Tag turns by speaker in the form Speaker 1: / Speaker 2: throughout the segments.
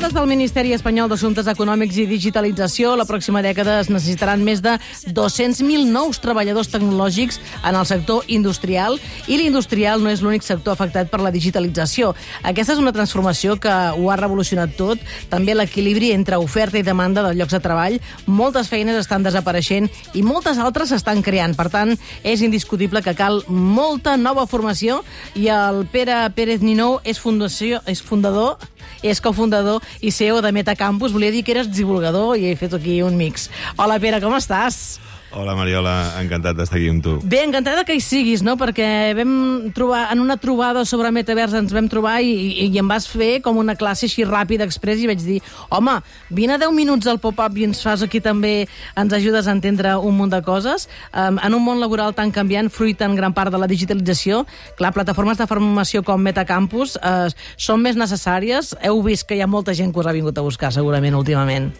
Speaker 1: dades del Ministeri Espanyol d'Assumptes Econòmics i Digitalització, la pròxima dècada es necessitaran més de 200.000 nous treballadors tecnològics en el sector industrial i l'industrial no és l'únic sector afectat per la digitalització. Aquesta és una transformació que ho ha revolucionat tot, també l'equilibri entre oferta i demanda de llocs de treball. Moltes feines estan desapareixent i moltes altres s'estan creant. Per tant, és indiscutible que cal molta nova formació i el Pere Pérez Ninou és, fundació, és fundador és cofundador i CEO de Metacampus. Volia dir que eres divulgador i he fet aquí un mix. Hola, Pere, com estàs?
Speaker 2: Hola, Mariola, encantat d'estar aquí amb tu.
Speaker 1: Bé, encantada que hi siguis, no? Perquè vam trobar, en una trobada sobre metavers ens vam trobar i, i, i em vas fer com una classe així ràpida, express, i vaig dir, home, vine 10 minuts al pop-up i ens fas aquí també, ens ajudes a entendre un munt de coses. Um, en un món laboral tan canviant, fruit en gran part de la digitalització, clar, plataformes de formació com Metacampus uh, són més necessàries. Heu vist que hi ha molta gent que us ha vingut a buscar, segurament, últimament.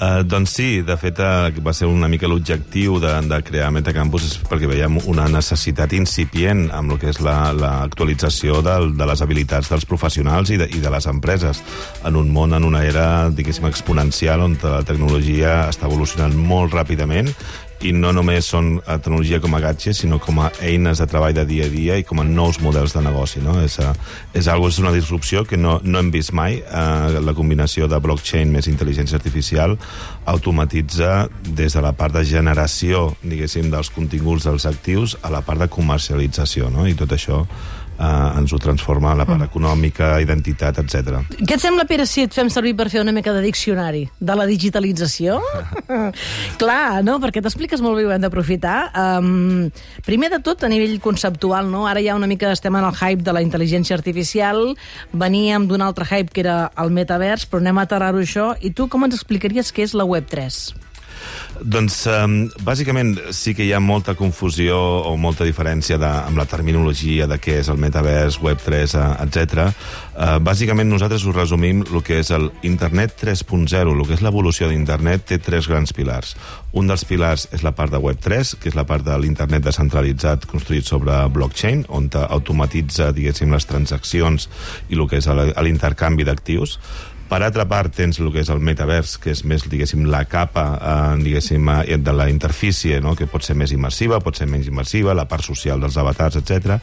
Speaker 2: Uh, doncs sí, de fet uh, va ser una mica l'objectiu de, de crear Metacampus perquè veiem una necessitat incipient amb el que és l'actualització la, de, de les habilitats dels professionals i de, i de les empreses. En un món, en una era, diguéssim, exponencial on la tecnologia està evolucionant molt ràpidament i no només són a tecnologia com a gadgets, sinó com a eines de treball de dia a dia i com a nous models de negoci. No? És, és, algo, és una disrupció que no, no hem vist mai. Eh, la combinació de blockchain més intel·ligència artificial automatitza des de la part de generació, diguéssim, dels continguts dels actius a la part de comercialització, no? i tot això eh, ens ho transforma a la part mm. econòmica, identitat, etc.
Speaker 1: Què et sembla, Pere, si et fem servir per fer una mica de diccionari de la digitalització? Clar, no? Perquè t'expliques molt bé, ho hem d'aprofitar. Um, primer de tot, a nivell conceptual, no? Ara ja una mica estem en el hype de la intel·ligència artificial, veníem d'un altre hype que era el metavers, però anem a aterrar-ho això, i tu com ens explicaries què és la Web3?
Speaker 2: Doncs, um, bàsicament, sí que hi ha molta confusió o molta diferència de, amb la terminologia de què és el metavers, Web3, etc. Uh, bàsicament, nosaltres us resumim el que és el Internet 3.0, el que és l'evolució d'Internet, té tres grans pilars. Un dels pilars és la part de Web3, que és la part de l'Internet descentralitzat construït sobre blockchain, on automatitza, diguéssim, les transaccions i el que és l'intercanvi d'actius. Per altra part, tens el que és el metavers, que és més, diguéssim, la capa, eh, diguéssim, eh, de la interfície, no? que pot ser més immersiva, pot ser menys immersiva, la part social dels avatars, etc.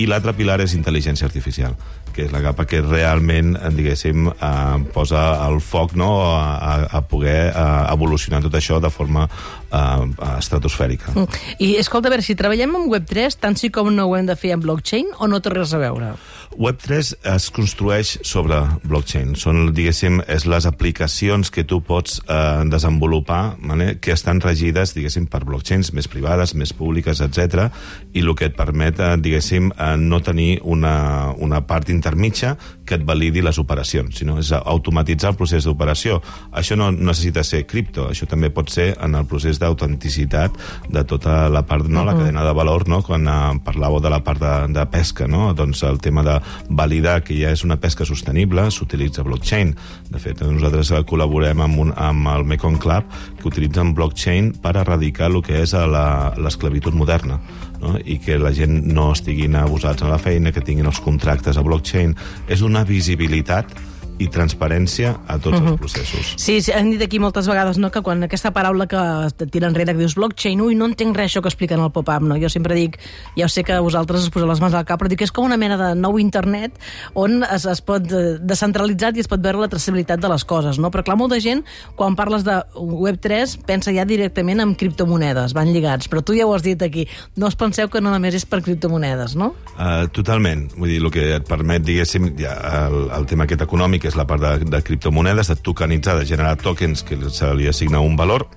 Speaker 2: I l'altre pilar és intel·ligència artificial, que és la capa que realment, eh, diguéssim, eh, posa el foc no? a, a poder eh, evolucionar tot això de forma eh, estratosfèrica. Mm.
Speaker 1: I, escolta, a veure, si treballem amb Web3, tant sí com no ho hem de fer amb blockchain o no té res a veure?
Speaker 2: Web3 es construeix sobre blockchain. Són, diguéssim, és les aplicacions que tu pots eh, desenvolupar vale? que estan regides, diguéssim, per blockchains més privades, més públiques, etc. i el que et permet, eh, diguéssim, eh, no tenir una, una part intermitja que et validi les operacions, sinó és automatitzar el procés d'operació. Això no necessita ser cripto, això també pot ser en el procés d'autenticitat de tota la part, no, la cadena de valor, no? quan eh, parlàveu de la part de, de pesca, no? doncs el tema de validar que ja és una pesca sostenible, s'utilitza blockchain. De fet, nosaltres col·laborem amb, un, amb el Mekong Club, que utilitzen blockchain per erradicar el que és l'esclavitud moderna. No? i que la gent no estiguin abusats a la feina, que tinguin els contractes a blockchain. És una visibilitat i transparència a tots uh -huh. els mhm. processos.
Speaker 1: Sí, sí, hem dit aquí moltes vegades no, que quan aquesta paraula que tira enrere, que dius blockchain, ui, no entenc res això que expliquen al pop-up, no? Jo sempre dic, ja sé que vosaltres us poseu les mans al cap, però dic que és com una mena de nou internet on es, es pot eh, descentralitzar i es pot veure la traçabilitat de les coses, no? Però clar, molta gent, quan parles de Web3, pensa ja directament en criptomonedes, van lligats, però tu ja ho has dit aquí, no us penseu que no només és per criptomonedes, no?
Speaker 2: Uh, totalment, vull dir, el que et permet, diguéssim, ja, el, el tema aquest econòmic és la part de, de criptomonedes, de tokenitzar, de generar tokens que se li assigna un valor,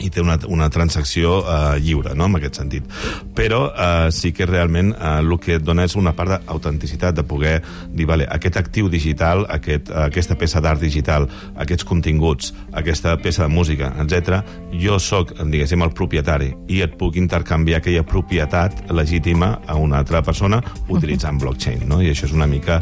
Speaker 2: i té una, una transacció eh, lliure, no?, en aquest sentit. Però eh, sí que realment eh, el que et dona és una part d'autenticitat, de poder dir, vale, aquest actiu digital, aquest, eh, aquesta peça d'art digital, aquests continguts, aquesta peça de música, etc. jo sóc, diguéssim, el propietari i et puc intercanviar aquella propietat legítima a una altra persona utilitzant blockchain, no? I això és una mica...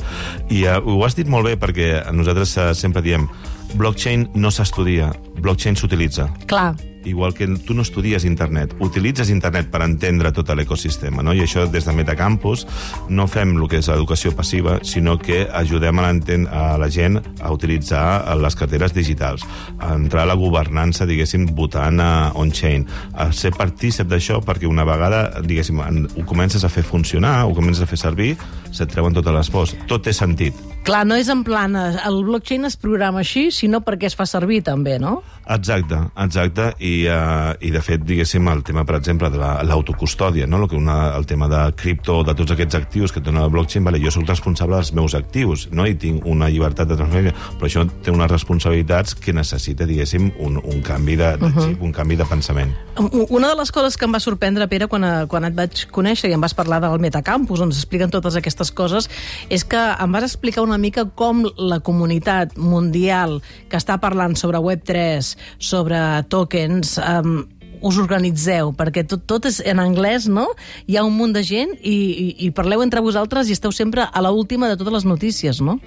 Speaker 2: I eh, ho has dit molt bé perquè nosaltres eh, sempre diem blockchain no s'estudia, blockchain s'utilitza.
Speaker 1: Clar
Speaker 2: igual que tu no estudies internet, utilitzes internet per entendre tot l'ecosistema, no? I això des de Metacampus no fem el que és l'educació passiva, sinó que ajudem a, a la gent a utilitzar les carteres digitals, a entrar a la governança, diguéssim, votant a on-chain, a ser partícip d'això perquè una vegada, diguéssim, ho comences a fer funcionar, ho comences a fer servir, se't treuen totes les pors. Tot té sentit.
Speaker 1: Clar, no és en plan, eh, el blockchain es programa així, sinó perquè es fa servir també, no?
Speaker 2: Exacte, exacte, i, uh, i de fet, diguéssim, el tema, per exemple, de l'autocustòdia, la, no? el, que una, el tema de cripto, de tots aquests actius que té una blockchain, vale, jo sóc responsable dels meus actius, no? i tinc una llibertat de transferència, però això té unes responsabilitats que necessita, diguéssim, un, un canvi de, de xip, uh -huh. un canvi de pensament.
Speaker 1: Una de les coses que em va sorprendre, Pere, quan, eh, quan et vaig conèixer i em vas parlar del Metacampus, on s'expliquen totes aquestes coses, és que em vas explicar una mica com la comunitat mundial que està parlant sobre Web3 sobre tokens, um, us organitzeu? Perquè tot, tot és en anglès, no? Hi ha un munt de gent i, i, i parleu entre vosaltres i esteu sempre a la última de totes les notícies, no?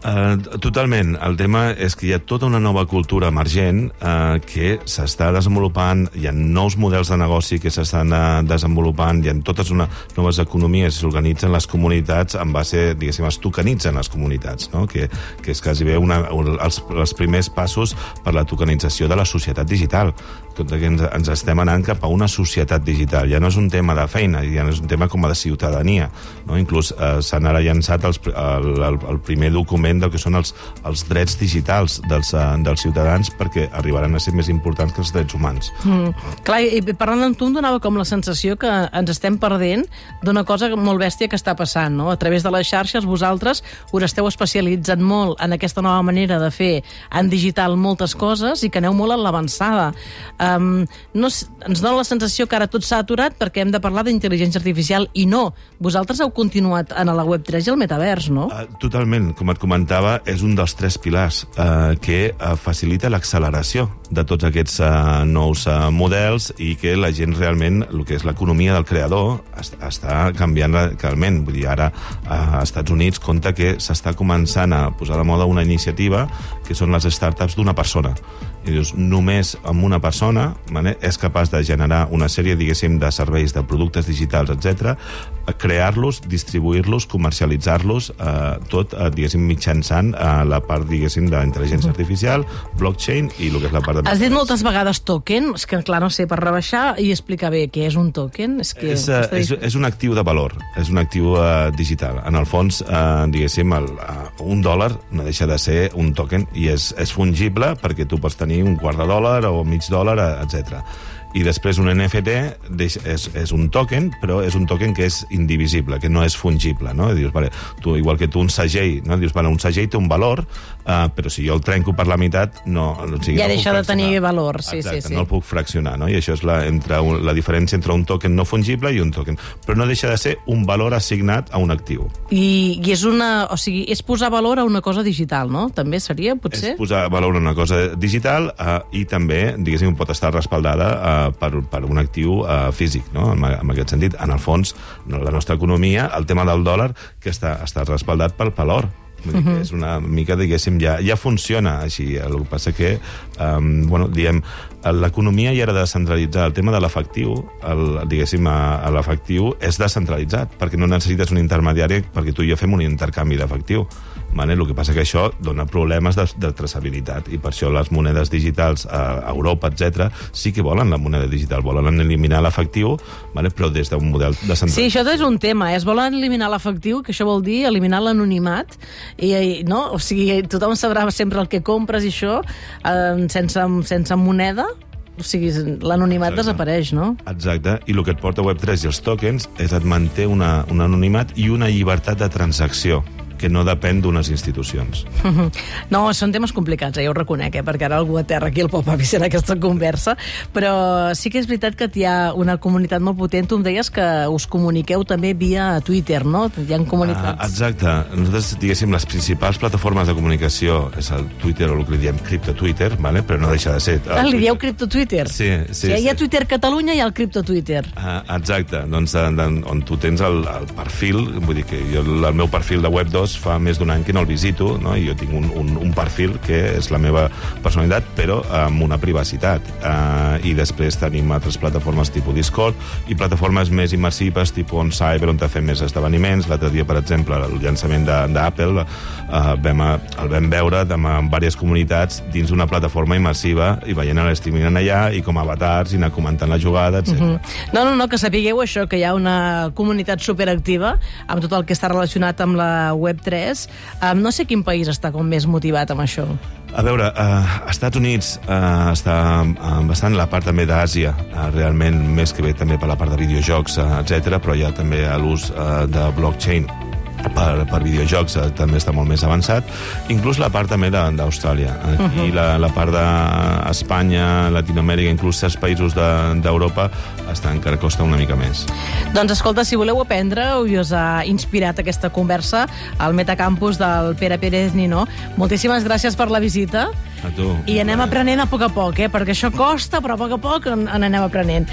Speaker 2: Uh, totalment. El tema és que hi ha tota una nova cultura emergent uh, que s'està desenvolupant, hi ha nous models de negoci que s'estan uh, desenvolupant, hi ha totes unes noves economies, s'organitzen les comunitats en base, diguéssim, es tokenitzen les comunitats, no? que, que és quasi bé una, els, els primers passos per la tokenització de la societat digital. Tot que ens, ens estem anant cap a una societat digital. Ja no és un tema de feina, ja no és un tema com a de ciutadania. No? Inclús eh, s'han ara llançat els, el, el, el primer document del que són els, els drets digitals dels, uh, dels ciutadans perquè arribaran a ser més importants que els drets humans. Mm.
Speaker 1: Clar, i parlant amb tu em donava com la sensació que ens estem perdent d'una cosa molt bèstia que està passant, no? A través de les xarxes vosaltres us esteu especialitzant molt en aquesta nova manera de fer en digital moltes coses i que aneu molt a l'avançada. Um, no, ens dona la sensació que ara tot s'ha aturat perquè hem de parlar d'intel·ligència artificial i no. Vosaltres heu continuat en la Web3 i el metavers, no? Uh,
Speaker 2: totalment. Com et comentava, és un dels tres pilars uh, que uh, facilita l'acceleració de tots aquests uh, nous uh, models i que la gent realment, el que és l'economia del creador, est està canviant radicalment. Vull dir, ara uh, als Estats Units compta que s'està començant a posar de moda una iniciativa que són les startups d'una persona i dius, només amb una persona vale, és capaç de generar una sèrie, diguéssim, de serveis, de productes digitals, etc, crear-los, distribuir-los, comercialitzar-los, eh, tot, eh, diguéssim, mitjançant eh, la part, diguéssim, d'intel·ligència uh -huh. artificial, blockchain i el que és la part de...
Speaker 1: Has dit moltes vegades token, és que, clar, no sé, per rebaixar i explicar bé què és un token. És, que
Speaker 2: és, uh, és, és un actiu de valor, és un actiu uh, digital. En el fons, uh, diguéssim, el, uh, un dòlar no deixa de ser un token i és, és fungible perquè tu pots tenir un quart de dòlar o mig dòlar, etc i després un NFT és, és un token, però és un token que és indivisible, que no és fungible, no? dius, vale, tu, igual que tu un segell, no? dius, vale, un segell té un valor, uh, però si jo el trenco per la meitat, no... O
Speaker 1: sigui, ja no deixa de tenir valor, sí,
Speaker 2: Exacte,
Speaker 1: sí, sí.
Speaker 2: no el puc fraccionar, no? I això és la, entre un, la diferència entre un token no fungible i un token. Però no deixa de ser un valor assignat a un actiu.
Speaker 1: I, i és una... O sigui, és posar valor a una cosa digital, no? També seria, potser?
Speaker 2: És posar valor a una cosa digital uh, i també, diguéssim, pot estar respaldada uh, per, per un actiu uh, físic, no? en, en aquest sentit. En el fons, no, la nostra economia, el tema del dòlar, que està, està respaldat pel valor. Vull dir que és una mica, diguéssim, ja, ja funciona així. El que passa que, um, bueno, diem, l'economia ja era descentralitzada. El tema de l'efectiu, diguéssim, l'efectiu és descentralitzat, perquè no necessites un intermediari perquè tu i jo fem un intercanvi d'efectiu. Vale? El que passa que això dona problemes de, de traçabilitat i per això les monedes digitals a Europa, etc sí que volen la moneda digital, volen eliminar l'efectiu, vale? però des d'un model descentralitzat.
Speaker 1: Sí, això és un tema, eh? es volen eliminar l'efectiu, que això vol dir eliminar l'anonimat, i, i, no? o sigui, tothom sabrà sempre el que compres i això, eh, sense, sense moneda, o sigui, l'anonimat desapareix, no?
Speaker 2: Exacte, i el que et porta Web3 i els tokens és et manté una, un anonimat i una llibertat de transacció que no depèn d'unes institucions.
Speaker 1: No, són temes complicats, eh, ja ho reconec, eh, perquè ara algú a terra aquí el pot avisar aquesta conversa, però sí que és veritat que hi ha una comunitat molt potent. Tu em deies que us comuniqueu també via Twitter, no? Hi ha comunitats...
Speaker 2: Ah, exacte. Nosaltres, diguéssim, les principals plataformes de comunicació és el Twitter o el que li diem cripto Twitter, vale? però no deixa de ser...
Speaker 1: Ah, li dieu cripto Twitter?
Speaker 2: Sí, sí.
Speaker 1: Si hi ha Twitter Catalunya, ha el cripto Twitter.
Speaker 2: Ah, exacte. Doncs on tu tens el, el perfil, vull dir que jo, el meu perfil de Web2 dos fa més d'un any que no el visito, no? i jo tinc un, un, un perfil que és la meva personalitat, però amb una privacitat. Uh, I després tenim altres plataformes tipus Discord i plataformes més immersives, tipus on Cyber, on fem més esdeveniments. L'altre dia, per exemple, el llançament d'Apple uh, vam, el vam veure amb, diverses comunitats dins d'una plataforma immersiva i veient l'estreaming allà i com avatars i anar comentant la jugada, etc. Uh -huh.
Speaker 1: No, no, no, que sapigueu això, que hi ha una comunitat superactiva amb tot el que està relacionat amb la Web3. Um, no sé quin país està com més motivat amb això.
Speaker 2: A veure, uh, Estats Units uh, està uh, bastant la part també d'Àsia, uh, realment més que bé també per la part de videojocs, uh, etc, però hi ha també l'ús uh, de blockchain per, per videojocs eh, també està molt més avançat, inclús la part també d'Austràlia. Aquí uh. -huh. la, la part d'Espanya, Latinoamèrica, inclús certs països d'Europa, de, està encara costa una mica més.
Speaker 1: Doncs escolta, si voleu aprendre i us ha inspirat aquesta conversa al Metacampus del Pere Pérez Nino, moltíssimes gràcies per la visita.
Speaker 2: A tu.
Speaker 1: I anem aprenent a poc a poc, eh? perquè això costa, però a poc a poc en, en anem aprenent.